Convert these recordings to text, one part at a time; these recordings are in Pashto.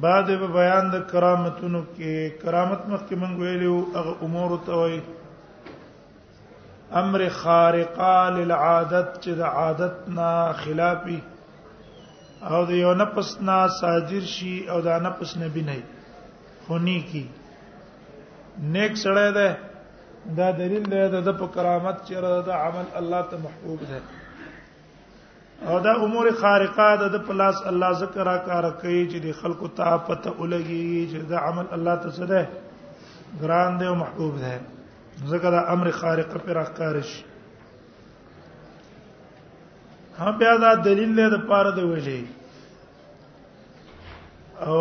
بعد به بیان د کرامتونو کې کرامت مخکې مونږ ویلو هغه امور ته وایي امر خارقه للعادت چې د عادت نه خلافي او د یو نفس نه صادر شي او دا نفس نه بنئ خونی کی نیک سړی ده دا دلیل دی د په کرامت چې د عمل الله ته محبوب ده او دا امور خارقه ده د پلاس الله ذکر کار کوي چې د خلکو ته پته ولګي چې دا عمل الله ته څه ده ګران دی او محبوب ده ځکه دا امر خارقه پر اخکار شي هم بیا دا دلیل له د پاره دی ویلي او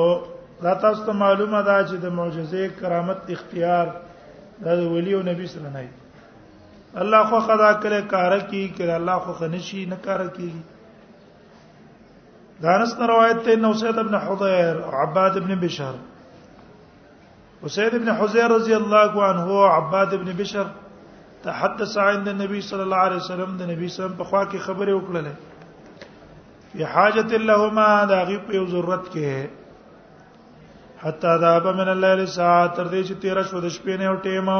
دا تاسو ته معلومه ده چې د معجزې کرامت اختیار د ولی او نبی سره نه الله خو خدا کله کار کی کله الله خو خنشي نه کار کی دانس روایت ته نو سید ابن حضیر عباد ابن بشر وسيد ابن حزير رضي الله عنه هو عباد ابن بشر تحدث عند النبي صلى الله عليه وسلم د نبی صلی الله په خوا کې خبرې وکړلې په حاجت لهما دا غي په ضرورت کې حتا ذهب من الليل ساعه تر دې چې 13 شو د شپې نه ټیمه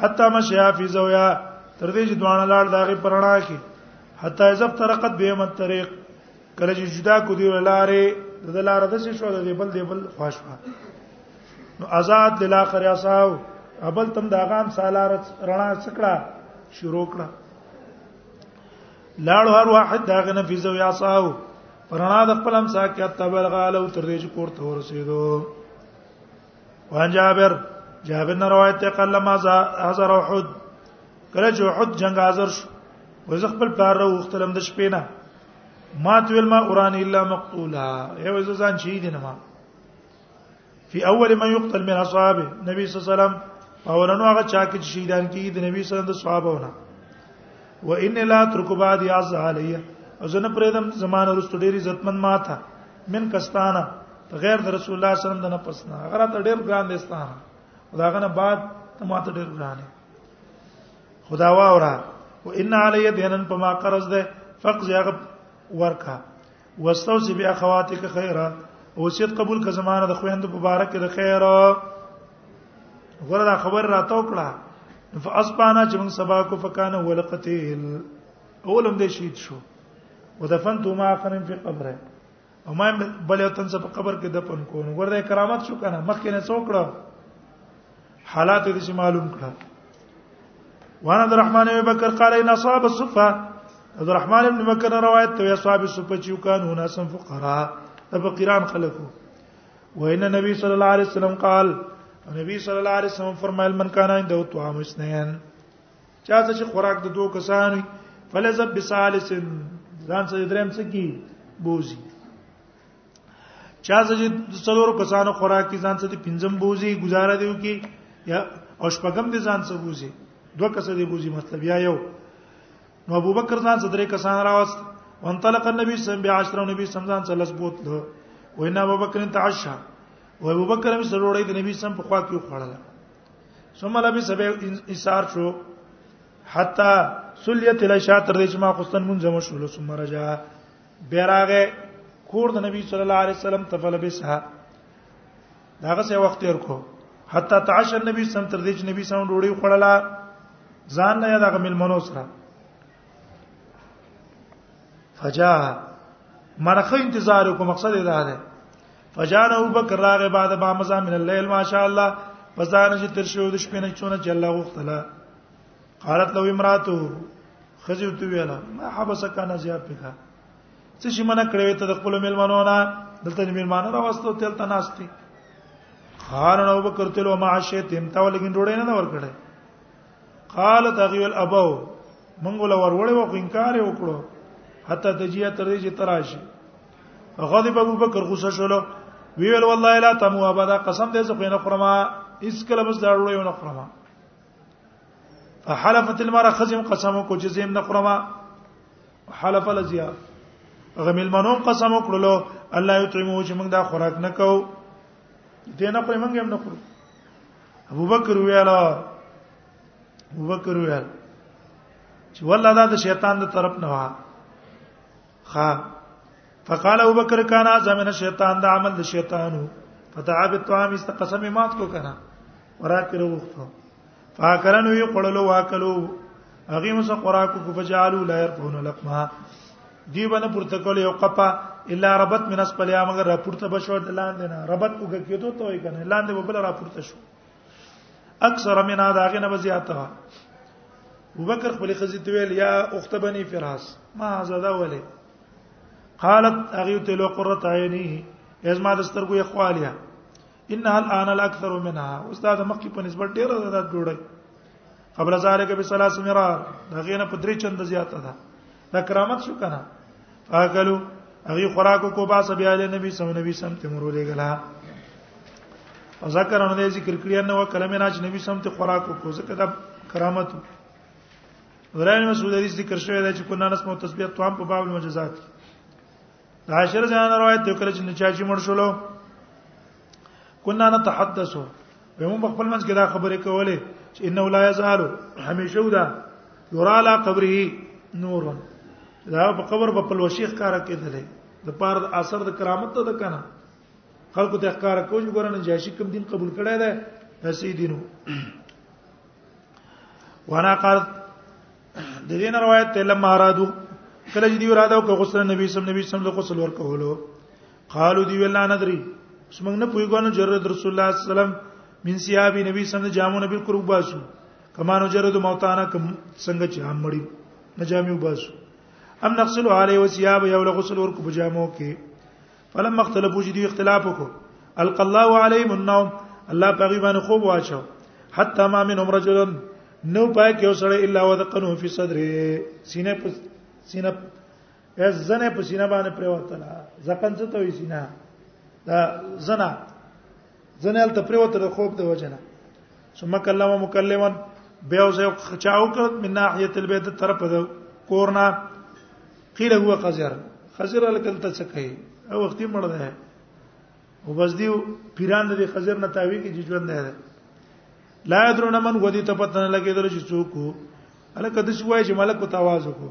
حتا مشیا فی زویا تر دې چې دوانه لاړ داغه پرانا کې حتا اذا ترقت به من طریق کله چې جدا کو دی لارې د لارې د څه شو د بل دی بل خواشوا نو آزاد للاخر یاساو ابل تم دا غام سالار رڼا څکړه شروع کړه لاړو هر واحد دا غنه فی زو یاساو پرانا د خپل هم ساکه تبلغه لو تر دې چې پورته ورسېدو وان جابر جابر نه روایت ته قال ما حضر احد کله چې احد جنگ حاضر شو وز خپل پلار را وختلم د شپې نه ما تول ما قران الا مقتولا یو ځان شهید نه ما فی اول ما یقتل من اصحابه نبی صلی الله علیه وسلم اولنو هغه چا کې شهیدان کیږي د نبی صلی الله علیه وسلم د صحابهونه و ان لا ترک بعد یعز علیه او زنه پرېدم زمانه رستو ډېری عزتمن ما ته من کستانه غیر د رسول الله صلی الله علیه وسلم د نه پسنه هغه ته ډیر ګران دي ستانه خداغه نه بعد ته ماته ډیر ګران خدا وا اورا و ان علی دینن په ما قرض ده فقز هغه ورکا واستوصي بیا خواتک خیره وصیت قبول کا زمانه د خويند مبارک د خیر وردا خبر راته وکړه فاصبانا چې موږ سبا کو فکان ولقتیل اولم دې شهید شو ودفنت ما قرن فی قبره او ما بل یو تن څه په قبر کې دفن کو نو ګورې کرامت شو کنه مخکې نه څوکړه حالات دې معلوم کړه وانا عبد الرحمن بن بکر قال ان اصحاب الصفه عبد الرحمن بن بکر روایت ته اصحاب الصفه چې کان هنا سم فقرا د فقیران خلقو وان نبی صلی الله علیه وسلم قال نبی صلی الله علیه وسلم فرمایل من کان عنده طعام اسنین چا ته چې خوراک د دوه کسانو فلزب بثالث ځان سره دریم څه کی بوزي چا ته چې څلور کسانو خوراک کی ځان سره پنځم بوزي گزاره دیو کی یا او شپږم دي ځان سره بوزي دوه کس دي بوزي مطلب یا یو نو ابو بکر ځان سره درې کسان راوست وانطلق النبي صلى الله عليه وسلم نبی صلی الله علیه وسلم بوت له وینا ابو بکر تعشى او ابو بکر هم سره وړي د نبی صلی الله علیه وسلم په خوا کې خوړله ثم لبس به انصار شو حتا سلیت العشاء تر دې چې ما قستن مونږ مو شول ثم رجا بیراغه کور د نبی صلی الله علیه وسلم تفلبسها داغه سه وخت تیر کو حتا تعش النبي سم تر دې چې نبی سم ډوړی خړلا ځان نه یاد غمل منو سره فجاء مرخه انتظار کو مقصد دا ده فجان ابو بکر راغه بعد ما مزا من الليل ما شاء الله فزان چې تر شو د شپې نه چونه چې الله وختلا قالت لو امراته خزر تو ویلا ما حبسک انا زیاد پکا څه شي منه کړې ته د خپل ملمنو نه دلته ملمانه راوستو تل تناستی خان ابو بکر تل ما شیت امتا ولګین ډوړې نه ور کړې قال تغيل ابو مونږ له ورولې و انکار وکړو حتی تجیه تر دې چې تراشي غضب ابو بکر غوسه شول ویل والله لا تمو ابدا قسم دې زه خینه خرما اس کله بس دا وړو نه خرما فحلفت المرأه خزم قسم کو چې زم نه خرما حلف لزیا غمیل منو قسم وکړلو الله یطعمو چې موږ دا خوراک نه کوو دینه په موږ هم نه خورو ابوبکر ویل ابوبکر ویل چې والله دا د شیطان د طرف نه وه خا فقال ابو بکر کان اعظم من الشیطان دا عمل د شیطانو فتعب الطعام است قسم مات کو کنه ورا کړو وخته فاکرن وی قړلو واکلو هغه مس قرا کو فجالو لا يرفون لقما دی باندې پورته کول یو قپا الا ربط من اسفل یا مگر راپورته بشو لاندې نه ربط وګکیدو ته وای کنه لاندې به بل راپورته شو اکثر من هذا غنه بزیاته ابوبکر خپل خزي ته ویل یا اخت بني فراس ما زدا ولې قالت اغيت له قرة عينيه ازما دسترګو يخوالیا انها الان الاكثر منها استاد مخکې په نسبت ډیره ده ډوړی قبل ذلك بثلاث مرار دا غینه په درې چند زیاته ده دا کرامت شو کنه فاکلو هغه خوراکو کو باس بیا له نبی صلی الله علیه وسلم ته مرو لګلا او ذکر نه ذکر کړی نو کلمه ناج نبی صلی الله علیه وسلم ته خوراکو کو ځکه دا کرامت ورانه مسعود حدیث ذکر شوی دی چې کنا نسمو تسبیح توام په باب المجازات عاشر جان روایت د کله چې چا چې مړ شولو کنا نتحدثو به موږ خپل منځ کې دا خبرې کولې چې انه لا یزال همیشه ودا یرا لا قبره نور دا په قبر په خپل وشیخ کار کېدل د پاره د اثر د کرامت ته د کنه خلکو ته ښکار کوی ګورنه جاشي کوم دین قبول کړی دی هسې دینو وانا قال د دې نه روایت ته لم ارادو کله چې دی اراده وکړه غسل نبی صلی الله علیه وسلم له غسل ورکولو قالو دی ویل نه دري سمنګ نه پویګانو جرد رسول الله صلی الله علیه وسلم من سیابی نبی صلی الله علیه وسلم جامو نبی قرب باسو کمانو جرد موتانا کم څنګه چې هم مړی نجامی وباسو ام نغسل علی وسیاب یو له غسل ورکو بجامو کې فلم مختلفو چې دوی اختلاف وکړو الق الله عليهم النوم الله په غي باندې خوب واچو حتا ما منهم رجل نو پای کې وسړی الا ودقنه فی صدره سینه په سینه پس زنه په سینه باندې پریوتله ځکه څه ته وی سینه دا زنه ځنه ال تپریوته د خوب د وجنه ثم کلمه مکلما بیا اوس یو خچاو کړ من ناحیه البيت طرف د کورنا قیل هو خزر خزر الکل ته څه کوي او وختي مړ ده او بس دیو پیران د خزر نه تاوی کې ژوند ده لا درونه من غدي ته پتن لګیدل چې څوک الکه د شوای چې ملک تواز وکړو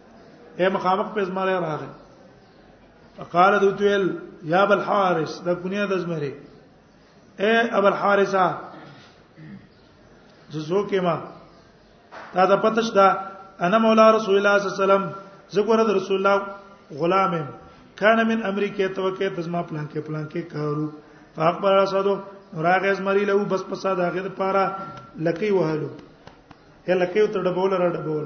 اے مخامخ په زمره راغی قال دوتل یا بل حارس د کنیا د زمره اے ابل حارسه زو کې ما تا دا پتش دا انا مولا رسول الله صلی الله علیه وسلم زګوره د رسول الله غلام کان من امریکه توکه تزما پلان کې پلان کې کارو فاقبل رسادو راغز مری له بس پسا داغه د پاره لکی وهلو هله کې تر ډبول را ډبول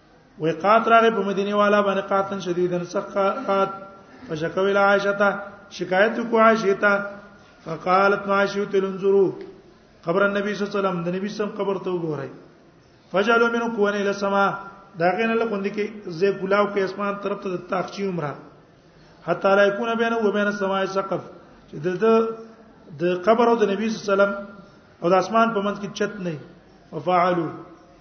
وی قات راغې په مدینه والا باندې قاتن شدیدن سخا قات فشکوی عائشه ته شکایت کو عائشه ته فقالت ما شئت لنظروا قبر النبي صلی الله علیه وسلم د نبی سم قبر ته وګورئ فجلوا منه كون الى السماء دا غنه له کوندې کې زه ګلاو کې اسمان طرف ته د تاخچی عمره حتا لا يكون بينه وبين السماء سقف چې د د قبر او د نبی صلی الله علیه وسلم او د اسمان په منځ کې چت نه وفعلوا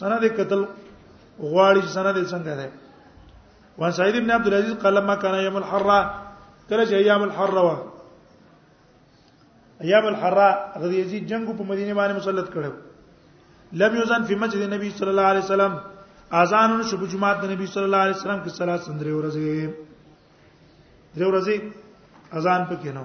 سند قتل غواړي سند څنګه ده وان سعید ابن عبد العزيز قال ما كان يوم الحره کله چې ایام الحره و ایام الحره غزي یزید جنگ په مدینه باندې مسلط کړو لم یوزن فی مسجد النبی صلی الله علیه وسلم اذان شو په جمعه د نبی صلی الله علیه وسلم کې صلات سندري ورځي درې ورځې اذان پکې نه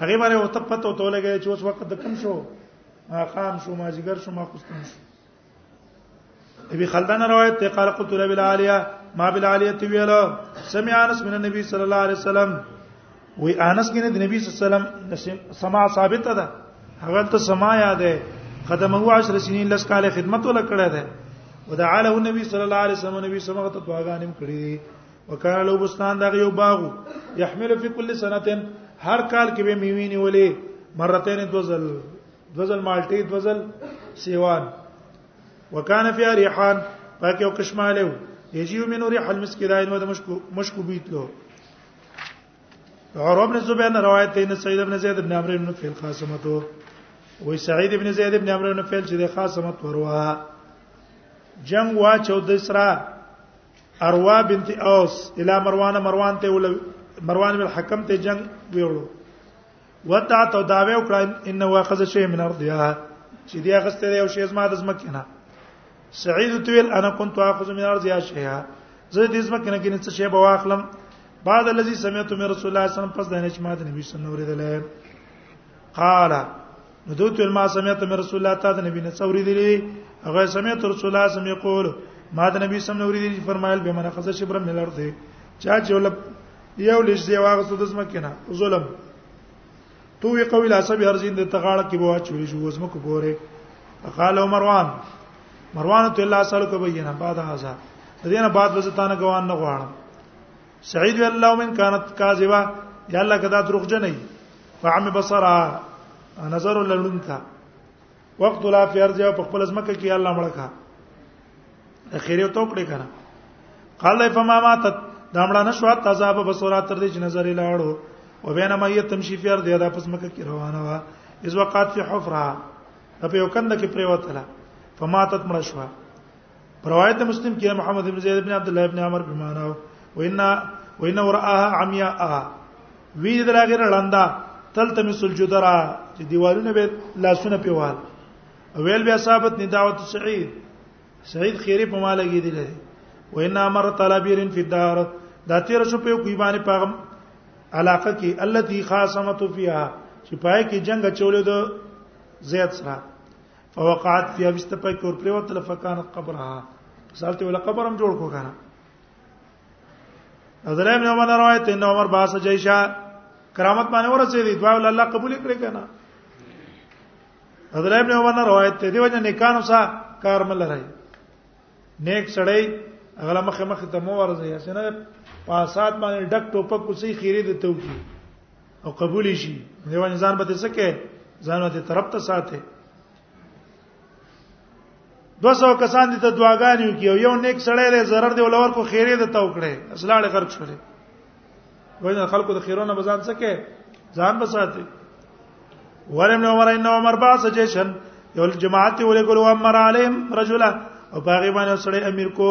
هغه باندې او ته پته تو لګی چې اوس وخت د کم شو خام شو ما جګر شو ما خوستم شو ابي خلدان روایت ته قال قلت رب العاليه ما بالعاليه ویل سمع انس من النبي صلى الله عليه وسلم وی انس کنه د نبی صلی الله علیه وسلم سما ثابت ده هغه ته سما یاد ده خدمه 10 سنین لس کاله خدمت ولا کړه ده ودعاله النبي صلی الله علیه وسلم نبی سمغه ته دعاګانې کړې وکاله لو بستان دا یو باغ يحمل فی کل سنتين هر کال کې به میوه نیولې مرتين دوزل دوزل مالټي دوزل سیوان وکانه فی ریحان پاکه او کشماله یجیو من ریح المسک داین و د مشکو مشکو بیت له عمر بن زبیر نے روایت ہے سعید بن زید بن عمرو بن فیل خاصمتو وی سعید بن زید بن عمرو بن فیل چې د خاصمت وروا جنگ وا چود اسرا اروا بنت اوس الی مروان مروان ته ول مروان بن حکم ته جنگ ویوړو وتا ته داوی وکړ ان واخذ شی من ارضها چې دی اخسته یو شی زما د زمکه نه سعید تویل انا كنت اخذ من ارضها شیئا زه دې زمکه نه کینې څه شی به واخلم بعد الذي سمعت من رسول الله صلی الله علیه وسلم پس د نشمات نبی صلی الله علیه وسلم قال نو دوت ما سمعت من رسول الله تعالی نبی نه څوري دي هغه سمعت رسول الله سم یقول ما د نبی سم نوري دي فرمایل به من خذ شبر من الارض چا چې ول یو لږ دی واغ سود زما کنه ظلم تو وی قوی لا سب ارزین د تغاړه کې بوا چوي شو زما کو پوره قال مروان مروان ته الله سره کو بینه بعد هاذا دینه بعد وزتانه ګوان نه غواړم سعید الله من كانت کاذبه یا الله کدا دروغ جنې فعم بصرا نظر لړون کا وقت لا فی ارض په خپل ځمکه کې الله مړ کا اخیر یو توکړې کنه قال فما ماتت دا مړه نشو تازه په بصرا تر دې چې نظر لاړو وبینما یې تمشي فی ارض دا پس مکه کې روانه وا اذ وقات فی حفره په یو کند کې پریوتله فماتت مړ شوه روایت مسلم کې محمد بن زید بن عبد الله بن عمر بمانه وان وان وراها عمياء وی دراغه رلندا تلتمس الجدرا چې دیوالونه به لاسونه پیوال ویل بیا ثابت نه دعوت سعید سعید خیری په مال کې دی لري وان امر طلبیرن فی الدار دا تیر شو په کوی باندې پاغم علاقه کې التي خاصمت فيها چې پای کې جنگ چولې د زید سره فوقعت فيها بستپای کور پر وتل فکان قبرها سالته ولا قبرم جوړ کو کنه حضرت ابن عمر روایت ان عمر باس جیشا کرامت باندې ورسېدی دعا الله قبول کړي کنه حضرت ابن عمر روایت ته دی وجه نیکانو سا کار مل راي نیک سړی اغلا مخه مخه ته مو ورځي اسنه پاسات باندې ډک ټوپک کوسي خیره د توکی او قبول شي دیو انسان به څه کې ځان ته طرف ته ساته دو سو کسان دي ته دعاګانې کوي یو نیک سړی له zarar دی ولور کو خیره ده تو کړي اسلاله خرج کړي وایي خلکو د خیرونه بزان څه کې ځان بساته ورم نو ورای نو عمر با سجشن یو جماعت ولې ګل و امر علیم رجلا او باغی باندې سړی امیر کو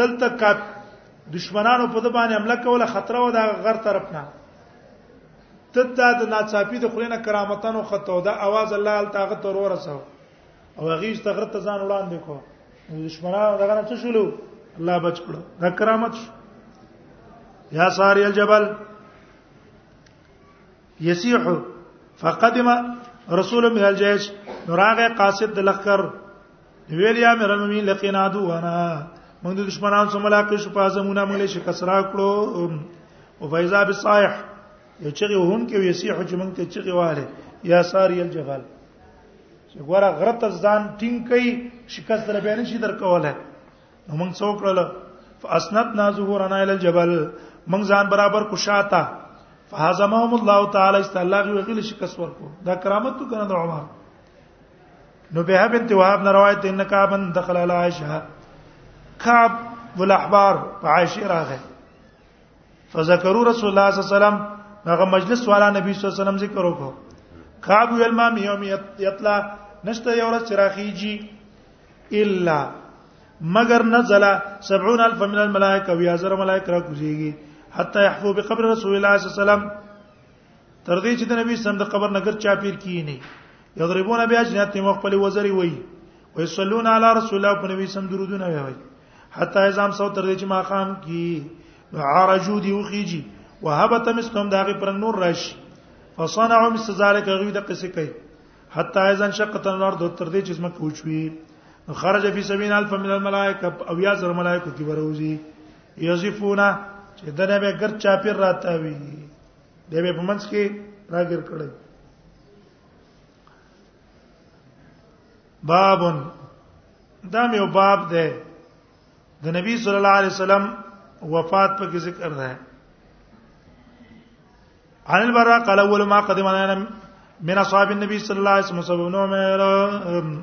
دلته کا دشمنانو په د باندې حمله کوله خطر و دا غر طرف نه تدا د ناڅاپي د خلینو کرامتانو خطو دا आवाज الله تعالی تاغه تر ورسو او هغه چې تغرت ځان وړاندې کو دشمنانو دغه نه څه شولو الله بچ کړو دا کرامت شو یا ساری الجبل یسیح فقدم رسول من الجيش راغه قاصد د لخر ویل یا امیر المؤمنین لقینا عدونا موږ د دشمنانو سره ملاقات شو په زمونه موږ شي کسرا کړو او فیضا بالصائح یو چې هون کې ویسیح چې موږ ته چې واله یا ساری الجبل چې ګوره غره ته ځان ټینګ کړي شکست در بیان شي در کوله نو موږ څو کړل فاسنتنا ظهورنا الى الجبل موږ ځان برابر کو شاته فهزمهم الله تعالی استعلاغ وغیل شکست ورکو دا کرامت تو کنه د عمر نو به بنت وهب نه روایت ان کعب دخل علی عائشه کعب والاحبار په عائشه راغی فذكروا رسول الله صلی الله علیه وسلم هغه مجلس والا نبی صلی الله علیه وسلم ذکر وکړو کعب ویل ما یوم یطلع نشته یو ورځ چراخیږي الا مگر نزل 70000 من الملائکه ويا زر ملائکه را کوزيږي حتى يحفو بقبر رسول الله صلی الله علیه وسلم تر دې چې د نبی سم د قبر نګر چا پیر کینی یضربون بیا جنات مو خپل وزري وای او یصلون علی رسول الله په نبی سم درودونه وای حتی ازام سو تر دې چې ما خام کی عرجو دی وخیږي وهبت مسلم داغه پر نور راشي فصنعوا مثل ذلك غوی د قصې کوي حتی ازن شقت النار د تر دې چې زما کوچوي خرج فی سبیل الف من الملائکه او یا زر ملائکه کی وروزی یزفونا چې دنه به ګر چاپیر راته وی دی به په منځ کې راګر کړی بابن دا مې یو باب دی د نبی صلی الله علیه وسلم وفات په کې ذکر ده عن البراء قال اول ما قدم انا من اصحاب النبي صلى الله عليه وسلم سبب نومر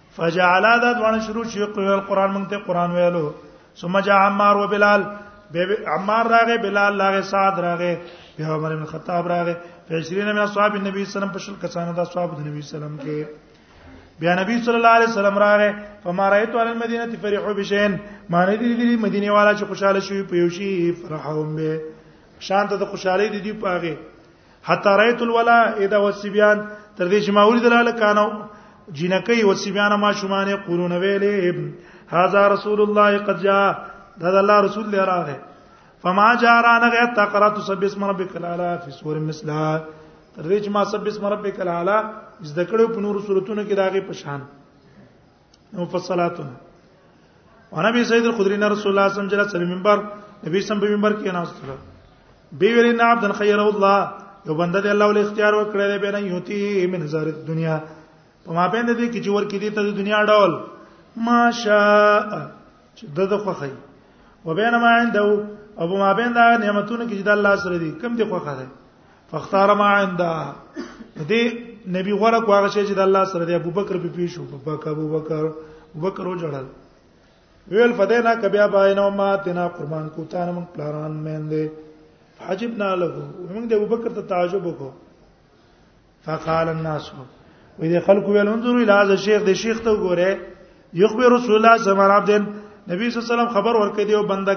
فجعل دا دوانه شروع شي قرآن قرآن مونږ ته قرآن ویلو ثم جاء عمار وبلال عمار راغه بلال راغه سعد راغه بیا عمر بن خطاب راغه فشرین من اصحاب النبي صلی الله علیه وسلم پشل کسانو د اصحاب د نبی صلی الله علیه وسلم کې بیا نبی صلی الله علیه وسلم راغه فما رايت على المدینه فرحوا بشین ما نه دي دي مدینه والا چې خوشاله شوی په یو شی فرحهم به شانته د خوشحالي دي دی پاغه حتی رایت الولا اذا والسبيان تر دې چې ما ولید لاله کانو جنکی او سبيان ما شومانه قرون ویلې هاذا رسول الله قد جاء دا الله رسول دی راغه فما جارانه غه تقرات سب اسم ربک الاعلى فی سور مثلا تر دې چې ما سب اسم ربک الاعلى زده کړو په نور صورتونو کې داغه پشان مفصلاتن وانا به سید الخدری نه رسول الله صلی الله علیه وسلم منبر نبی سم په منبر کې ناست کړ بی ویل نه عبد الخير الله یو بنده دی الله ول اختیار وکړی دی بینه یوتی من زار دنیا په ما باندې دې کې چې ور کې دي ته د دنیا ډول ماشاء چې د د خوخی وبینما عنده او ما بین دا نعمتونه کې چې د الله سره دي کم دي خوخه ده فاختار ما عنده دې نبی غره کوغه شي چې د الله سره دی ابو بکر په پیښو په پک ابو بکر ابو بکر وجړل ویل فدینا کبیا باینه ما تنا قربان کو تان من پلاران مېندې حجبنا له موږ د ابو بکر ته تعجب وکړو فقال الناس وې د خلکو ویل انظر الى هذا الشيخ د شیخ ته وګوره یخبر رسول الله صلی الله علیه وسلم نبی صلی الله علیه وسلم خبر ورکړي دی او بنده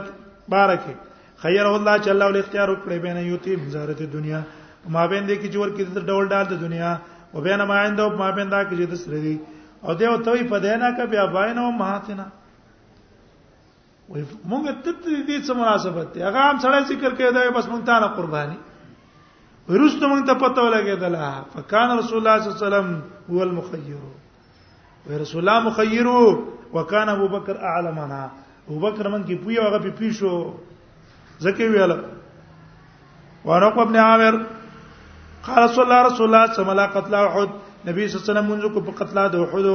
بارکه خیر الله چې الله ول اختیار وکړي بین یوتی وزارت دنیا ما بین دې کې جوړ کې د ډول ډال د دنیا او بین ما عند او ما بین دا کې د سره دی او دې او توي په دینا کا بیا باینه او ماتنه وای مونږ ته دې څه مناسبت دی هغه هم سړی ذکر کوي دا بس مونږ ته نه قرباني ورسته مونږ ته پته ولګېدل فکان رسول الله صلی الله علیه وسلم هو المخير ورسول الله مخير وکانه ابو بکر اعلمنا ابو بکر من کې پوی هغه په پیښو ځکه ویل ورق ابن عامر قال رسول الله رسول الله صلی الله علیه قتل احد نبی صلی الله علیه وسلم منځ کو په قتل د احد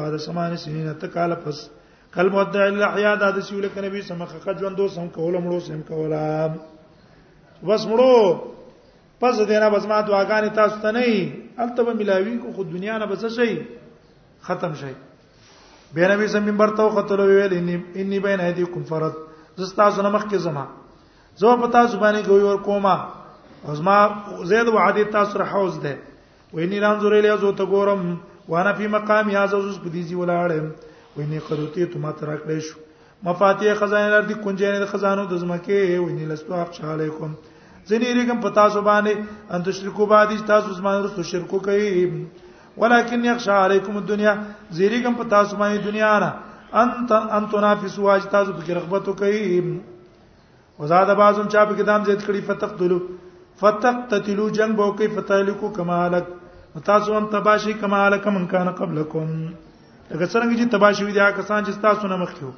بعد سمان سنین تکاله پس کل مدع الاحیا د حدیث ولک نبی سمخه خ ژوندو سم کوله مړو سم کوله بس مړو پس دینه بس ما دعاګانې تاسو ته نه الته به ملاوی کو خو دنیا نه بس شي ختم شي بیا نبی سم منبر ته خطر ویل انی انی بین ایدیکم فرض زستا سره مخ کې زما زو پتا زبانی کوي ور کوما ازما زید وعده تاسو سره حوز ده ویني لانظر الیه زو ته ګورم وانا فی مقام هذا زوس په دې ځی ولاړم ویني قدوتی ته ما ترک دی شو مفاتیح خزانه لر دي کنجنه د خزانو د زمکه ویني لستو حق علیکم زنی ریګم پتا سو باندې ان تشرکو بعد تاسو زمانه رسو شرکو کوي ولكن يخشى عليكم الدنيا زیریګم په تاسو باندې دنیا نه انت انت نافس واج تاسو په رغبت کوي وزاد بعضن چا په کدام زید کړي فتقتلوا فتقتلوا جنگ بو کې فتالکو کما هلک تاسو هم تباشي کما هلک من کان قبلکم لکه څنګه چې تباشي وي دا کسان چې تاسو نه مخ کیو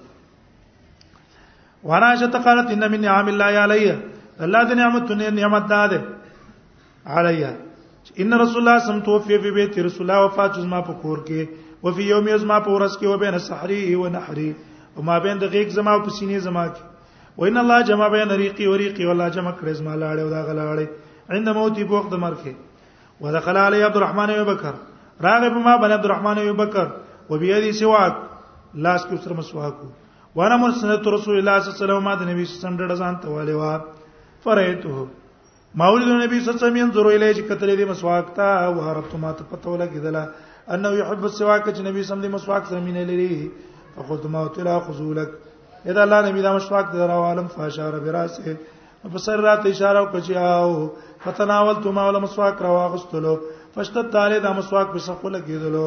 وانا شت قالت ان من نعم الله علی الله د نعمتونه نعمت ده علیا ان رسول الله سم توفی فی بیت رسول الله وفات زما په کور کې او فی یوم یزما په ورځ کې وبین سحری و نحری او ما بین د غیګ زما او پسینې زما کې وان الله جمع بین ریقی و ریقی والله جمع کړې زما لاړې او دا غلاړې عند موتی په وخت مرګ کې ودخل علی عبد الرحمن ابو بکر راغب ما بن عبد الرحمن ابو بکر وبيدي سواک لاس کې سره مسواک وانا مرسنت رسول الله صلی الله علیه وسلم د نبی صلی الله علیه وسلم ډډه ځان ته والي وا فرایته مولد النبي صلی الله علیه وسلم ينظر الیه چې کتلې دې مسواک ته او حرفت ما ته پته ولګیدله انه يحب السواک چې نبی سم دې مسواک سره مين لري فقلت ما تلا خذولك اذا الله نبی دا مسواک دې راو عالم فاشار براسه په سر رات اشاره وکړي او فتناولت ما ولا مسواک راو غستلو فشتت تعالی دا مسواک په سخه لګیدلو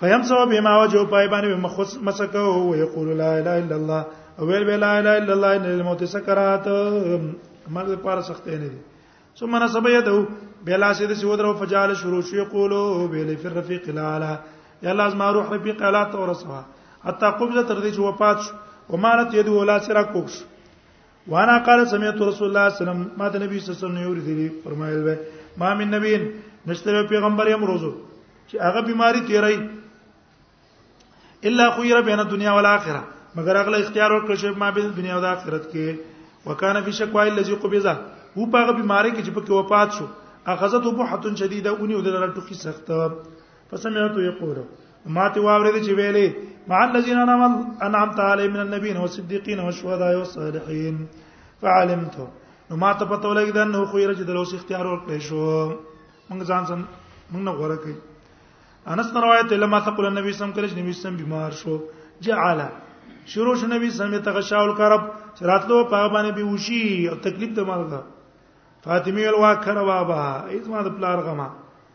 فهم سو به ما وجو پای باندې مخص مسکه او یقول لا اله الا الله او ویل لا اله الا الله ان الموت سکرات مرګ پر سخت نه دي ثم نسب يده بلا سید سی ودرو فجال شروع شو یقول به لفي الرفيق الاعلى یا الله از ما روح رفيق الاعلى تورسوا حتى قبضه تر دې چې وفات شو ومالت يده ولا سرا کوښ وانا قال سمعت رسول الله صلی الله علیه وسلم ما ته نبی صلی الله علیه وسلم یوري دي فرمایل به ما من نبی نشته پیغمبر یم روزو چې هغه بیماری تیرای الا خیر بین دنیا والاخره مگر هغه اختیار ورکړ شي ما بین دنیا او آخرت کې وکانه فی شکوا الذی قبضه هو په هغه بیماری کې چې په کې وفات شو اخذته بحتن شدیده اونې ودل راټوخي سخت فسمعت يقول ما ته واورید چې ویلې مع الذين انعمت عليهم من النبيين والصديقين والشهداء والصالحين فعلمت نو ما ته پته ولګی دا نو خو یې چې د لوس اختیار ورکړې شو موږ ځان سم موږ نه غوړه کوي انس روایت لما ثقل النبي صم کله چې نبی صم بیمار شو جعل شروع شو نبی صم تغشاول کرب راتلو په باندې به وشي او تکلیف ته مرګه فاطمه الوا کروا با ایز ما د پلار غما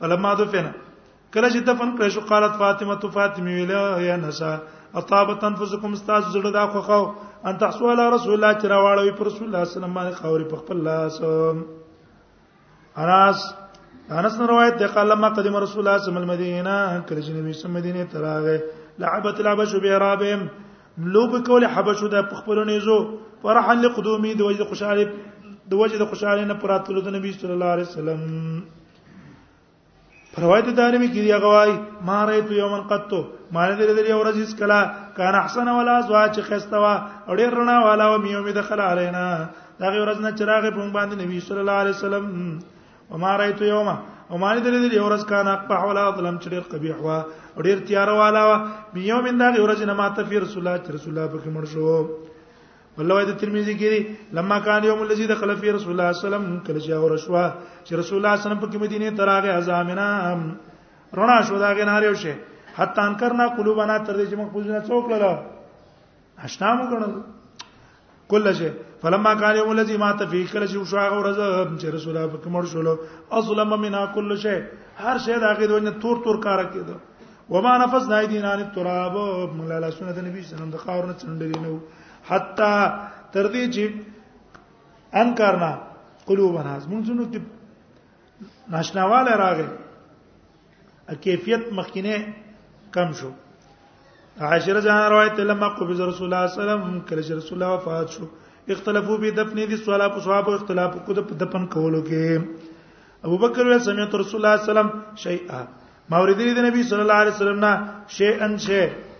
فلما دفن کله چې دفن کړ شو قالت فاطمه تو فاطمه ویلا یا نسا اطابت انفسکم استاذ زړه دا خو خو ان تحسو علی رسول الله چې راوړوي پر رسول الله صلی الله علیه وسلم باندې خوري په خپل لاس انس انس نه روایت ده قال لما قدم رسول الله صلی الله علیه وسلم المدینه کله چې نبی صلی الله علیه وسلم مدینه ته راغی لعبت العبش برابهم لوب کول حبشو د خپلونې زو فرحن لقدومي د وجه خوشاله د وجه د خوشاله نه پراتلو د نبی صلی الله علیه وسلم روایت دارمی کې دی غوای ما رایت یومن قط ما نه درې درې ورځې اس کلا کان احسن ولا زوا چې خستوا او ډېر رڼا والا و میومې دخل علینا دا غي ورځ نه چراغ په باندې نبی صلی الله علیه وسلم وما رايت يوما وما ندري دې یو ورځ کان اقبح ولا ظلم چې ډېر قبیح وا او ډېر تیار والا وا بي یوم دا یو ورځ نه ماته فی رسول الله چې رسول الله پکې مړ شو والله وايي د ترمذی کې لما کان یوم الذی دخل فی رسول الله صلی الله علیه وسلم کله چې اور شو چې رسول الله صلی الله علیه وسلم پکې مدینه تراغه ازامنا رڼا شو دا غناره شي حتی انکرنا قلوبنا تر دې چې موږ پوزنه څوک لره اشنا مو کړل کله چې فلما کان یوم الذی ما تفیکر چې شو هغه ورځ چې رسول الله په کومر شول اظلم منا کل شی هر شی دا کې دونه تور تور کار کېده وما نفس نایدین ان التراب مولا لا سنت نبی صلی الله علیه وسلم د خاور نه څنډلې نو حتا تر دې چې انکارنا قلوبنا زمونږونو کې ناشناواله راغې کیفیت مخکینه کم شو عاشره جان روایت لما قبض رسول الله صلی الله علیه وسلم کله چې رسول الله وفات شو اختلافو به دفن دي سوال په صحاب اختلاف کو د دفن کولو کې ابو بکر ویل سمعت رسول الله صلی الله علیه وسلم شیئا ما اوریدلی د نبی صلی الله علیه وسلم نه شیئا شیئا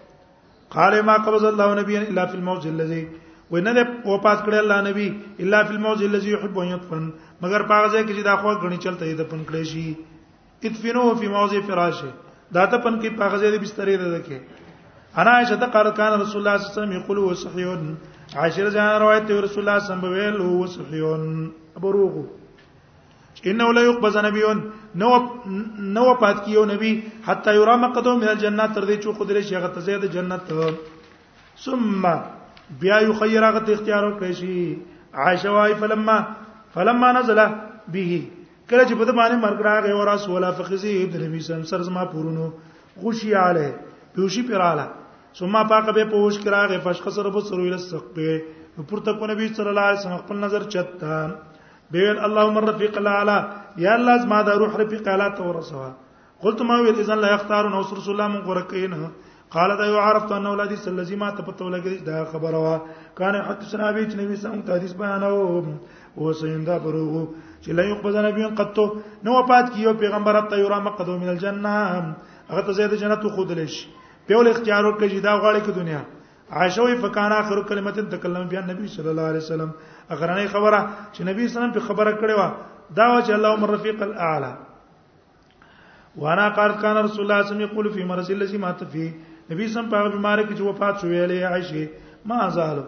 قال ما قبض الله نبيا الا في الموضع الذي ونه ده او پاس کړی الله نبی الا في الموضع الذي يحب ان يدفن مگر پاغه ځای کې چې دا خو غني چلته یې دفن کړی شي ادفنوه فی موضع فراشه دا ته پن کې پاغزه دې بسترې ده کې انا عائشه ته قال کان رسول الله صلی الله علیه وسلم یقول هو صحیح عائشه جان روایت ته رسول الله صلی الله علیه وسلم هو صحیح ابروغ انه لا يقبض نبي نو نو پات کیو نبی حتا یرا مقدم من الجنه تر دې چې خدای شي هغه ته زید جنت ثم بیا یو خیر هغه ته اختیار ورکړي شي عائشه وايي فلما فلما نزل به کله چې په د باندې مرګ راغی او راس ولا فخزي ابن نبی سم سر زما پورونو غشي आले بيوشي پراله ثم پاک به پوش کراغه فشق سر بو سر ویل سقه پورته کو نبی صلی الله علیه وسلم خپل نظر چتا بیل اللهم الرفیق الاعلى یا الله زما د روح رفیق اعلی ته ورسوه قلت ما ویل اذن لا يختارون او رسول الله من قرکین قال دا یو عرفت ان اولادی سلزی ما ته پته ولګی دا خبره وا کان حدثنا ابي چې نبی سم ته حدیث بیان او او سیندا پرو چې لا يقبض نبی قط نو پات کیو پیغمبر ته یو را مقدو من الجنه هغه ته زید جنت خود لش په ول اختیار ورکړي چې دا غواړي کې دنیا عائشه وی فکان اخر کلمت تکلم بیا نبی صلی الله علیه وسلم اخرنه خبره چې نبی صلی الله علیه وسلم په خبره کړې و دا چې اللهم رفیق الاعلى وانا قال كان رسول الله صلى الله عليه وسلم يقول في مرض الذي مات فيه نبی سم په بیمار کې چې وفات شو ویلې عائشه ما زال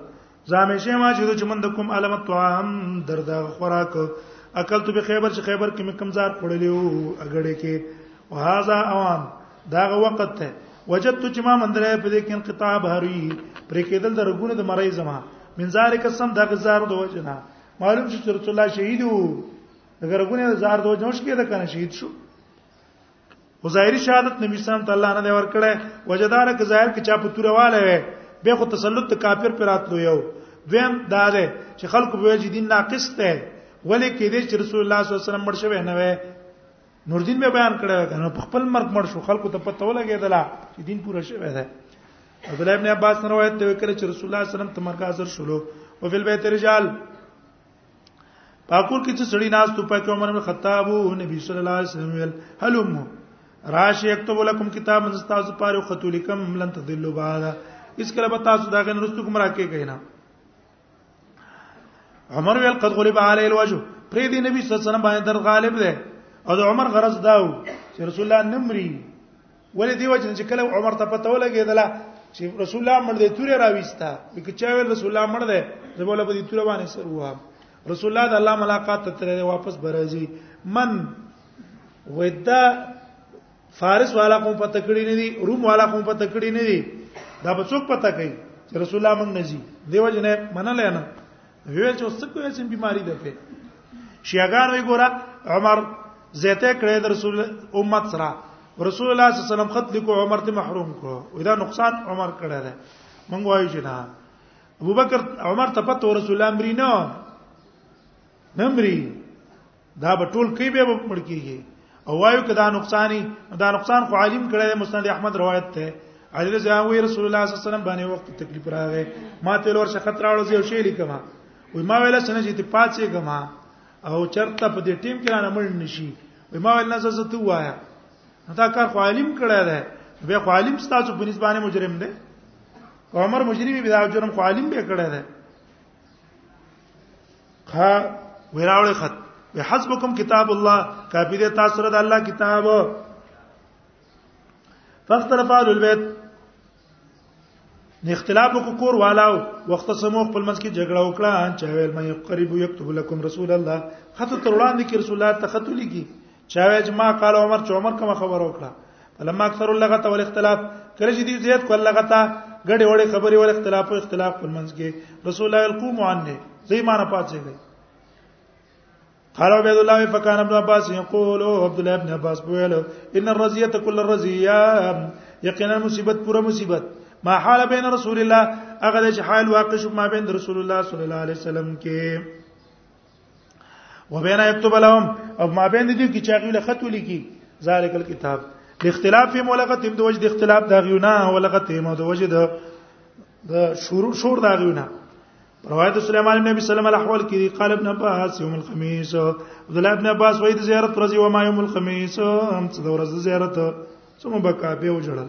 زامیشه ما چې د چمن د کوم علامه طعام درد خوراک اکل تو به خیبر چې خیبر کې مې کمزار خړلې او اګړې کې وهذا اوان دا وخت ته وجدت چې ما مندره په دې کې انقطاع هری پرې کېدل د رګونو د مړی زما من ذالک سم د غزار د وجنه معلوم چې رسول الله شهید وو اگر غونه زار دو جوش کې د کنه شهید شو او ظاهري شهادت نبی سلام ته الله نه ور کړه وجدار ک ظاهر کې چا په تورواله وي به خو تسلط ته کافر پر راتلو یو دویم دا ده چې خلکو به چې دین ناقص ده ولې کې دې چې رسول الله صلی الله علیه وسلم مړ شوی نه وي نور دین به بیان کړه کنه په خپل مرګ مړ شو خلکو ته پته ولګېدله چې دین پوره شوی ده عبد الله ابن عباس روایت دی وکړه چې رسول الله صلی الله علیه وسلم تمرکز شلو او فل بیت رجال پاکور کې چې سړی ناس ته پکې عمر بن خطاب او نبی صلی الله علیه وسلم ویل هلم راشي اكتب لكم کتاب من استاذ پاره خطو لكم لن تضلوا بعد اس کله به تاسو دا غن رستو کوم راکې کینا عمر ویل قد غلب علی الوجه پرې دی نبی صلی الله علیه وسلم باندې در غالب دی او د عمر غرض داو چې رسول الله نمرې ولې دی وجه چې کله عمر ته پته ولګېدله چې رسول الله مړ دی تورې راويستا وکړي چې ویل رسول الله مړ دی زموږ له دې تور باندې سر وها رسول الله د الله ملاقات ته ترې واپس برازي من ودا فارس والا کوم پته کړی نه دي روم والا کوم پته کړی نه دي دا به څوک پته کوي چې رسول الله موږ نزي دیو جنې منل نه هیل چې څه کوي چې بیماری ده په شیعاګان وی ګوره عمر زیته کړی د رسول امت سره رسول الله صلی الله علیه وسلم خط لیکو عمر ته محروم کو ودا نقصان عمر کړی دی مونږ وایو چې نه ابوبکر عمر ته پته رسول الله امر نه نمرې دا به ټول کوي به مړ کیږي او وایو کدا نقصانی دا نقصان خو عالم کړه مسند احمد روایت ته علی رضی الله عنه رسول الله صلی الله علیه وسلم باندې وخت تکلیف راغی ما ته لور شخت راوړل زیو شی لیکما وای ما ویل سن چې ته پاتې غما او چرته په دې ټیم کې نه مړ نشي وای ما ویل نه زه ته وایا دا کار خو عالم کړه ده به خو عالم ستاسو په نسبانه مجرم دی عمر مجرمي به دا جرم خو عالم به کړه ده ها وراول خط بحسبكم كتاب الله کافی دې تاسو سره د الله کتاب فاختلف اهل البيت نه اختلاف کو کور والاو وخت سمو خپل منځ کې جګړه وکړه چې ویل مې قریب یكتب لكم رسول الله خط تر وړاندې کې رسول الله ته خط لګي چا وې چې ما قال عمر چې عمر کوم خبر وکړه فلما اکثر اللغت والاختلاف کله چې دې زیات کول لغتا ګډې وړې خبرې ول اختلاف او اختلاف په منځ کې رسول الله القوم عنه زې ما نه پاتې گئی قال عبد الله فكان ابن عباس يقول عبد الله ابن عباس بوله ان الرزيه كل الرزيه یقینا مصیبت پورا مصیبت ما حال بین رسول الله هغه چې حال واقع شو ما بین رسول الله صلی الله علیه وسلم کې وبین یكتب لهم او ما بین دي کې چې هغه له خط ولیکي ذالک الكتاب الاختلاف فی ملغتهم د وجد اختلاف دا غیونه ولغتهم او د وجد د شروع شور دا غیونه روایت سليمان بن ابي سلمہ الاحول کې قال ابن عباس يوم الخميس عبد الله ابن عباس وایي د زیارت ورځ یو ما يوم الخميس هم څه د ورځ زیارت څومره بکا به وجړل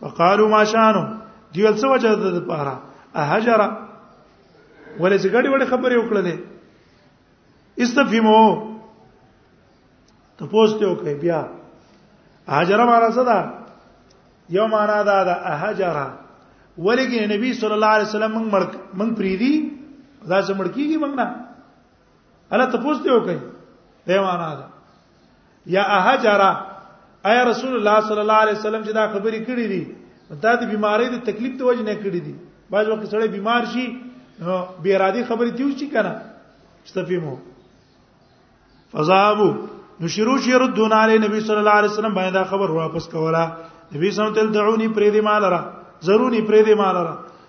فقالوا ما شانو دی ول څه وجه ده د پاره اهجر ولې چې ګډي وړي خبرې وکړلې استفهمو ته پوښتنه وکړي بیا هاجر معنا څه ده یو معنا ده د اهجر ولګي نبی صلی الله علیه وسلم موږ مړ موږ پریدي دا څه مړ کیږي موږ نه الا تاسو ته وکي دا معنا ده یا اهجرا اي رسول الله صلی الله علیه وسلم چې دا خبرې کړې دي دا د بیماری د تکلیف د وجه نه کړې دي بعض وخت سړی بیمار شي بی ارادي خبرې تیو شي کنه استفیمو فذهبوا نشرو شي ردون علی نبی صلی الله علیه وسلم باندې دا خبر واپس کولا نبی صلی الله علیه وسلم تل دعونی پرې دی مالره ضروري پرې دی مالره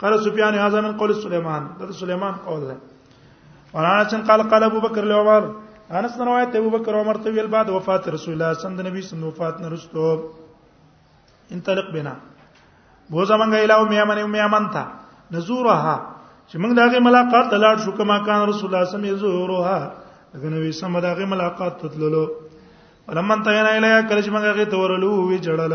قال سفيان هذا من قول سليمان دا سليمان قول ده ورانا چن قال قال ابو بکر لعمر انس روایت ابو بکر عمر ته ویل بعد وفات رسول الله صلی الله علیه وسلم نبی صلی وفات نه رسو انطلق بنا بو زمنګ الهو میمن میمن تا نزورها چې موږ داغه ملاقات لاړ شو کما کان رسول الله صلی الله علیه وسلم یزورها دغه نبی سم داغه ملاقات تتللو ولمن تینا الیا کله چې موږ هغه تورلو وی جړل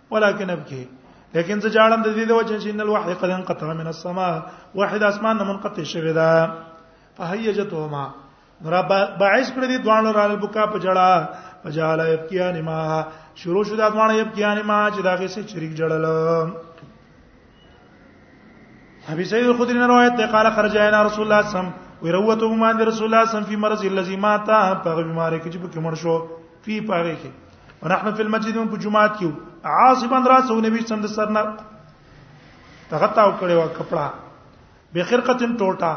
ولكن ابكي لیکن زه جاړم د دې د وجه چې ان الوحي قد انقطع من السماء واحد اسمان نه منقطع شوی دا فهيجتهما رب باعث کړی دي دوان را البکا په جړه فجعل يبكيان ما شروع شو دا دوان يبكيان ما چې داغه سي شریک جړل ابي سيد الخدري نے روایت ته قال خرج عنا رسول الله صم وروته ما رسول الله صم في مرض الذي مات فغ بمارك چې په کې مړ شو فی پاره کې ونحن فی المسجد من جمعات کیو عاصبا راسه نبی صلی الله علیه وسلم تغطاو کړي وا کپڑا بخرقه ټوټه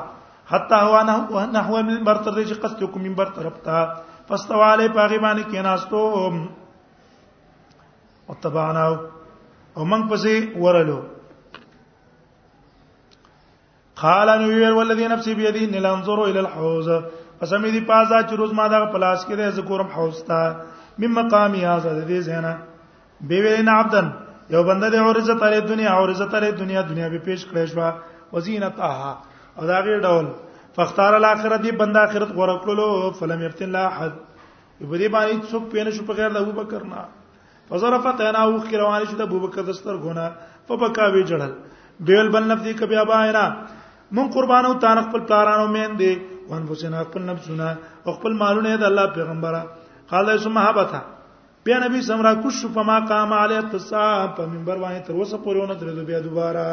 حتا هو نه هو نه هو من بر تر دې چې قصد کوم من بر طرف ته فاستواله پاغي باندې کې ناستو او تبعناو او من پسې ورلو قال ان ویل والذي نفسي بيده ان لانظر الى الحوض فسمي دي پازا چې روز ما دا پلاس کې ده ذکرم حوض تا مم مقام هذا د دې زینا بي وینا عبدن یو بنده د اورزه ترې دنیا اورزه ترې دنیا دنیا به پیش کړې شو وزینتها او دا غیر ډول فاختار الاخره دی بنده اخرت غوړه کړلو فلم یفتن لا احد په دې باندې څوک پینې شو په غیر د ابوبکر نه فزرفت انا او خیر روان شو د ابوبکر د ستر غونه فبکا وی جړل بیل بل نفس ک بیا باینا من قربانو تان خپل پلارانو مین دی وان فسنا خپل نفسونه او خپل مالونه د الله پیغمبره قال ثم هبتا بیا نبی سمرا کو شو فما قام علی التصا په منبر باندې تر اوسه پورې ونه درېدو بیا دوباره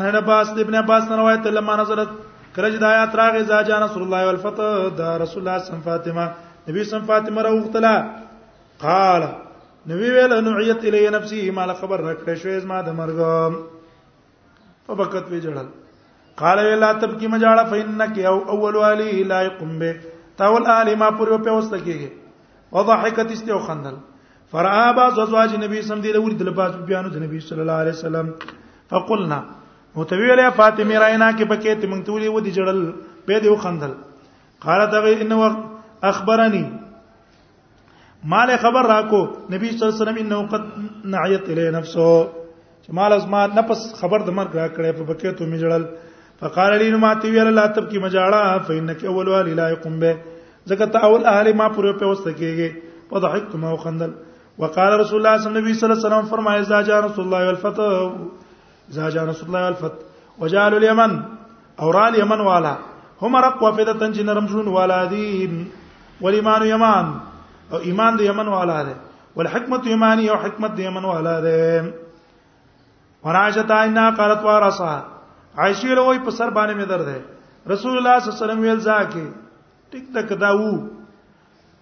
ان عباس ابن عباس روایت لما نزلت کرج د آیات راغې زاجا رسول الله والفتح د رسول الله صم فاطمه نبی صم فاطمه راوختله قال نبی ویل نعیت الی نفسی مال خبر راکړې شوې زما د مرګ په وخت وی جړل قال ویلا تبکی مجاړه فینک او اول علی لا یقم به تاول علی ما پورې په وسته کېږي وضحکت استو خندل فرآ بعض ازواج نبی سم دی لوري د لباس بیانو د نبی صلی الله علیه وسلم فقلنا متویله فاطمه راینا کې پکې ته مونږ تولې ودی جړل په دې وخندل قالت غي ان وقت اخبرني مال خبر راکو نبی صلی الله علیه وسلم انه قد نعیت الی نفسه چې مال از ما نفس خبر د مرګ را کړې په بکې ته میجړل فقال لي نو ماته ویل لا تب کی مجاړه فینک اول والی لا یقم به زکه ته اول اهل ما پر په وسته کېږي په ضحکت ما وخندل وقال رسول الله صلی الله علیه وسلم سلام فرمایي اذا جاء رسول الله والفتح اذا جاء رسول الله والفتح وجعل اليمن او را اليمن والا هم رق وفدة چې نرم شون والا دي ولمان یمان او ایمان د یمن والا ده والحکمت یمانی او حکمت د یمن وهلا ده وراشتا ان قالت ورسا عائشه له وای په سر باندې مې درد ده رسول الله صلی الله علیه وسلم ویل ځکه ټیک تک دا وو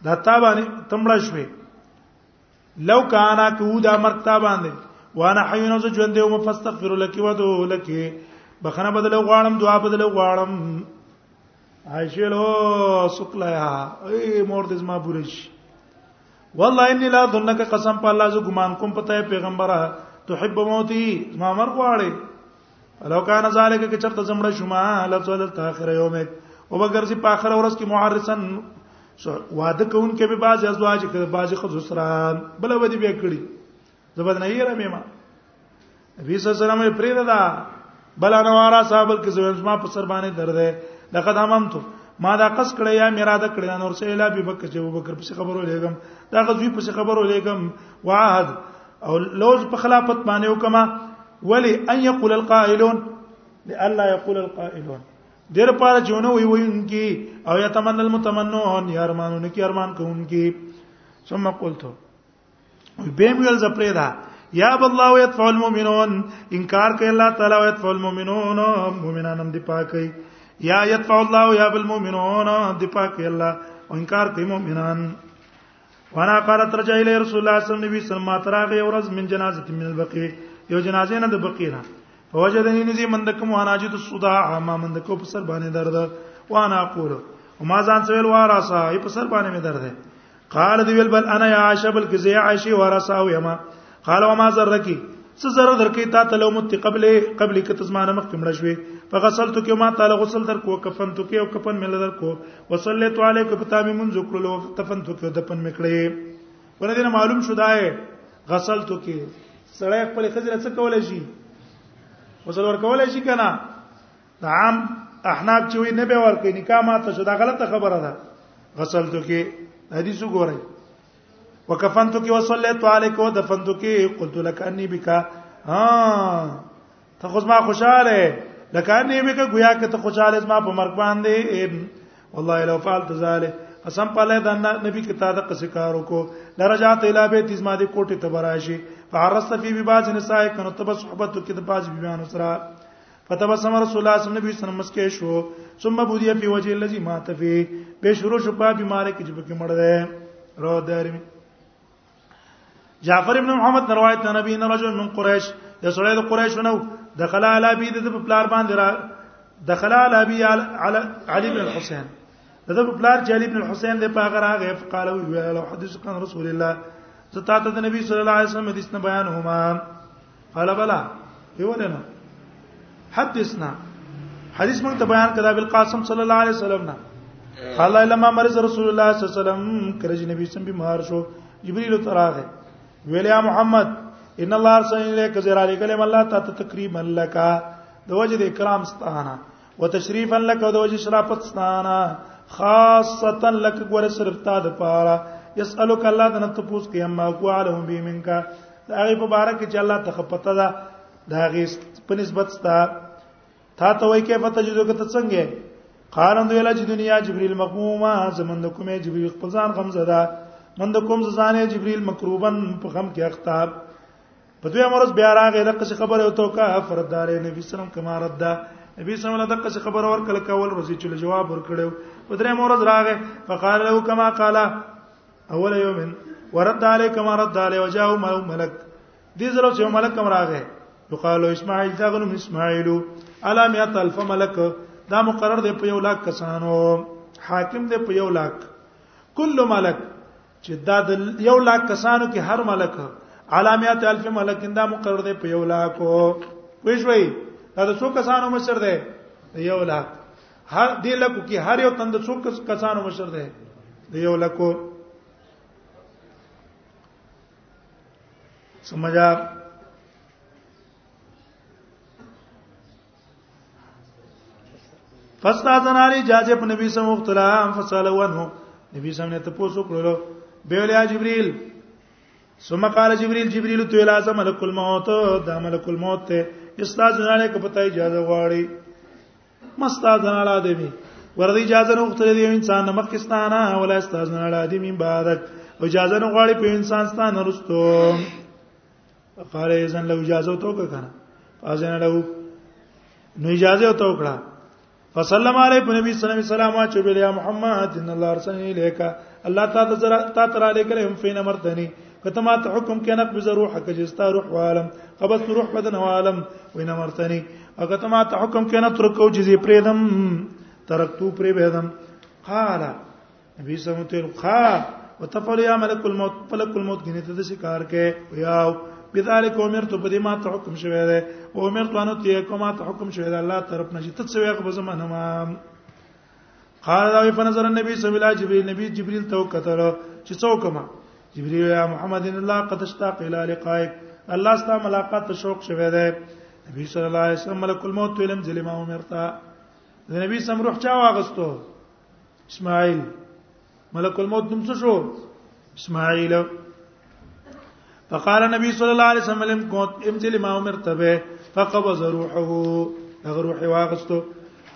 دا تا باندې تمړه شوې لو کانا کو دا مرګ تا باندې وانا حي نو ژوند یو مفستغفر لك ودو لك بخنه بدل غواړم دعا بدل غواړم عائشلو سکلیا ای مور دې زما بورش والله انی لا ظنک قسم په الله ز ګمان کوم پته پیغمبره تحب موتی ما مر غواړي لو کان ذالک که چرته زمړه شما لفظل تاخر یوم او بغیر چې په اخر ورځ کې معرسن واده کون کې به باز ازواج کې باز خود سره بل ودی به کړی زبد نه یې رمې ما نبی صلی الله علیه وسلم یې پرې دا بل انوارا صاحب کې زویم ما په سر باندې درد ہے لقد امم تو ما دا قص کړی یا میرا دا کړی نور سه اله ابي بکر چې ابو بکر پس خبرو لګم دا غزوی پس خبرو لګم وعهد او لوز په خلافت باندې وکما ولی ان یقول القائلون لالا یقول القائلون دیر پاره جونه وی وینکی او یتمنى المتمنون یارمانونه کی ارمان کوونکی ثم قلت به ویل زپری دا یا بالله یدفع المؤمنون انکار کوي الله تعالی او یدفع المؤمنون مؤمنان هم دی پاکي یا یدفع الله یا بالمؤمنون دی پاکي الله او انکار کوي مؤمنان وانا قالت رجع الى رسول الله صلی الله علیه وسلم نبی صلی الله علیه وسلم اورز من جنازه من البقیع یو جنازه نه د بقیع نه فوجدنی نزی مندکم وانا جد الصداع ما مندکو په سر باندې درد وانا اقول وما ځان سویل وارا صاحب په سر باندې مې درد قال دی ویل بل انا یا عائشه بلک زی عائشه ورسا او یما قال وما زرکی څه زره درکې تا ته لو مت قبل قبل کته زمانه مخ کمړ شوي فغسلت کې ما تعالی غسل در کو کفن تو کې او کفن مل در کو وصلیت علیک پتا می منځ کړلو کفن تو کې دفن میکړې ورته نه معلوم شو دای غسل تو کې سړی خپل خزر څه کولای شي غسل ور کولای شي کنه نعم احناب چې وی نه به ور کوي نکاح ماته شو دا غلطه خبره ده غسل تو کې حدیث وګورئ وکفنتو کې وصلیت علیک او دفنتو کې قلت لك انی بک ها ته خو ما خوشاله لکه انی بک گویا کې ته خوشاله ما په مرګ باندې والله لو فعلت ذلك قسم په الله د نبی کې تا د قصې کار وکړو درجات اله به تیز ما دې کوټه تبراشي فعرست فی بباز نساء کنو تب صحبت کې د باز بیان سره فتبسم رسول الله صلی الله علیه وسلم مسکه شو ثم بودی په وجه الذي مات فيه به شروع شو په بیماری کې چې پکې مړ دی رو دارمی جعفر ابن محمد روایت نبی ان رجل من قریش د سړی د قریش نو دخل علی بی د پلار باندې را دخل علی بی علی علی بن الحسین د پلار چې علی بن الحسین د پاغه راغی فقال وی له حدیث کان رسول الله زتا ته د نبی صلی الله علیه وسلم حدیث نه بیان هما قال بلا یولنا حدثنا حدیث مونږ ته بیان کړه بل قاسم صلی الله علیه وسلم نه قال لما مرض رسول الله صلی الله علیه وسلم کرج نبی سم بیمار شو جبرئیل تراغه ویل یا محمد ان الله ارسل الیک زیر علی کلم الله تعالی تقریبا لك د وجه د کرام ستانه وتشریفا لك د وجه شرافت ستانا خاصتا لك ګور صرف تا د پاره يسالك الله دنه ته پوس کې اما قالهم بي منك دا غي په بار کې چې الله ته پته ده دا غي په نسبت ستا تا ته وای کې پته جوړ کته څنګه قارن ویلا چې دنیا جبريل مقوما زمند کومه جبريل خپل ځان غم زده مند کوم ځانه جبريل مکروبن په غم کې اختاب په دوی امرز بیا راغې دغه څه خبره او توکا فردارې نبی سلام کما رد نبی سلام له دغه څه خبره ور کله کول رضی چې جواب ور کړو په درې امرز راغې فقال له کما قال اول یوم ورد علی کما رد علی وجاء ملک دې زرو چې ملک کم راغې یقال اسماعیل دا غنم اسماعیل الا مئات الف ملک دا مقرر دی په یو لاک کسانو حاکم دی په یو لاک کل ملک چې دا د یو لاک کسانو کې هر ملک علامات الف ملک دا مقرر دی په یو لاکو وښ وای دا د څو کسانو مشر دی یو لاک هر دې لکو کې هر یو تند څو کسانو مشر دی یو لکو سمجا فاستاذن علی جاز ابن نبی صلی الله علیه وسلم فصلی عنه نبی صلی الله علیه وسلم ته پوسو کړلو به ولیا جبرئیل ثم قال جبرئیل جبرئیل تو لازم ملک الموت دا ملک الموت ته استاذن علی کو پتہ اجازه غواړي مستاذن علی ادمی ورته اجازه نه وختل دی انسان نمک کستانه ولا استاذن علی ادمی مبارک اجازه نه غواړي په انسان ستانه رستو قال اذن لو اجازه تو کنه اذن له نو اجازه تو کړه فسلم علی نبی صلی الله علیه وسلم چې بل یا محمد ان الله ارسلنی الیک الله تعالی زرا تا تر علی کلم فین مرتنی کته ما ته حکم کنه بز روحک جستا روح عالم قبض روح بدن عالم وین مرتنی او کته ما ته حکم کنه تر کو جزی پریدم ترکتو پری بهدم قال نبی سم تیر خا وتفل یا ملک الموت ملک الموت غنی ته د شکار کې یا بذالک امرت په دې ما ته حکم شوی دی او امرت انو ته کومه ته حکم شوی دی الله طرف نشي ته څه ویغه بزمنه ما قال دا په نظر النبي صلی الله علیه جبريل نبی جبريل تو کتل چې څوک ما جبريل یا محمد ان الله قد اشتاق الى لقائك الله ستا ملاقات ته شوق شوی دی نبی صلی الله علیه وسلم ملک الموت ولم ظلم امرتا نبی سم روح چا واغستو اسماعیل ملک الموت نوم څه شو اسماعیل فقال النبي صلى الله عليه وسلم لم كنت امتل ما امرت به فقبض روحه هغه روح واغستو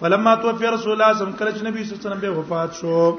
فلما توفي رسول الله صلى الله عليه وسلم کله چې نبی صلی الله عليه وسلم به وفات شو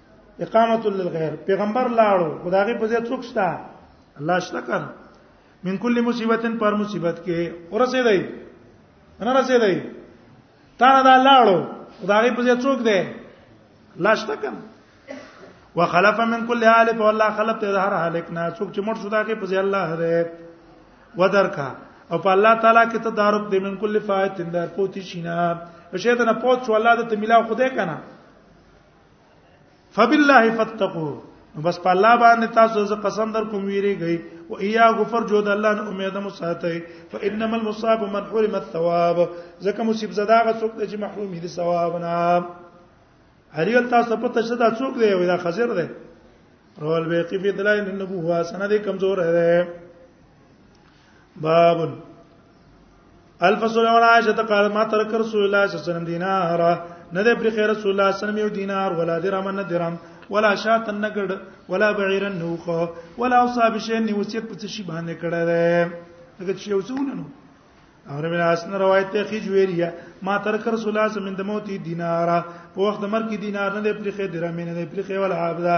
اقامت للغیر پیغمبر لاړو خدای په ځای څوک شته الله شته کړ من کل مصیبتن پر مصیبت کې ورسې دی نه رسې دی تا نه دا لاړو خدای په ځای څوک دی الله شته کړ وخلف من کل حالف والله خلف ته هر حالک نه څوک چې مړ شو دا کې په ځای الله دی ودرکا او په الله تعالی کې تدارک د من کل فائت اندر پوتی شینا شیطان پوت شو الله د تملا خدای کنه فبالله فتقوا بس په الله باندې تاسو زه قسم در کوم ویریږئ او ایا غفر جو د الله نه امید مو ساتي فانما المصاب من حرم الثواب ځکه مصیب زدا غ څوک چې محروم دي ثواب نه هریل تاسو په تشه دا څوک دی ولا خزر دی رول بیقی فی دلائل النبوه سند کمزور ہے باب الفصل ولا عائشه قال ما ترك رسول الله صلى الله عليه وسلم دينار نه ده پر خیر رسول الله صلی الله علیه وسلم یو دینار ولا درهم نه درهم ولا شات نګړ ولا بعیر نوخه ولا اصحاب شین نیوسیت په څه شی باندې کړه ده هغه چې یو څه وننو امر بن حسن روایت ته خي جويريا ما تر کر رسول الله من دموت دینار په وخت مر کې دینار نه پرې خې درمه نه پرې خې ولا عبدا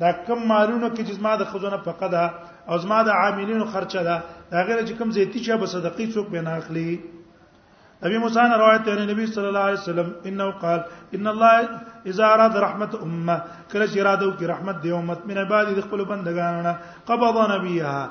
دا کم مالونو کې چې زما د خزونه فقط ده او زما د عاملینو خرچه ده دا غیر چې کم زیتی چې به صدقې څوک به نه اخلي ابي موسی نے روایت ہے نبی صلی الله علیه وسلم انه قال ان الله اذا اراد رحمت امه کله چې اراده وکړي رحمت دی امت من عباد د خپل بندگانو نه قبض نبیها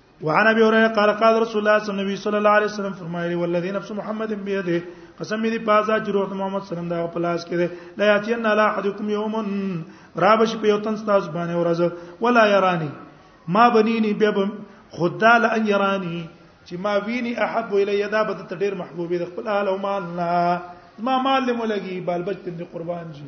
وعن ابي هريره قال قال رسول الله صلى الله عليه وسلم الله عليه وسلم فرمایلی والذي نفس محمد بيده قسم دې پازا چې روح محمد صلی الله علیه وسلم دا په لاس کې ده لا یاتین علی احدکم یوم را بش په یوتن تاسو باندې ورځ ولا یرانی ما بنینی بیا خدا لا ان یرانی چې ما ویني احب الی دا به ته ډیر محبوب دي خپل اهل او مال نه ما مال له ملګي بال بچ دې قربان شي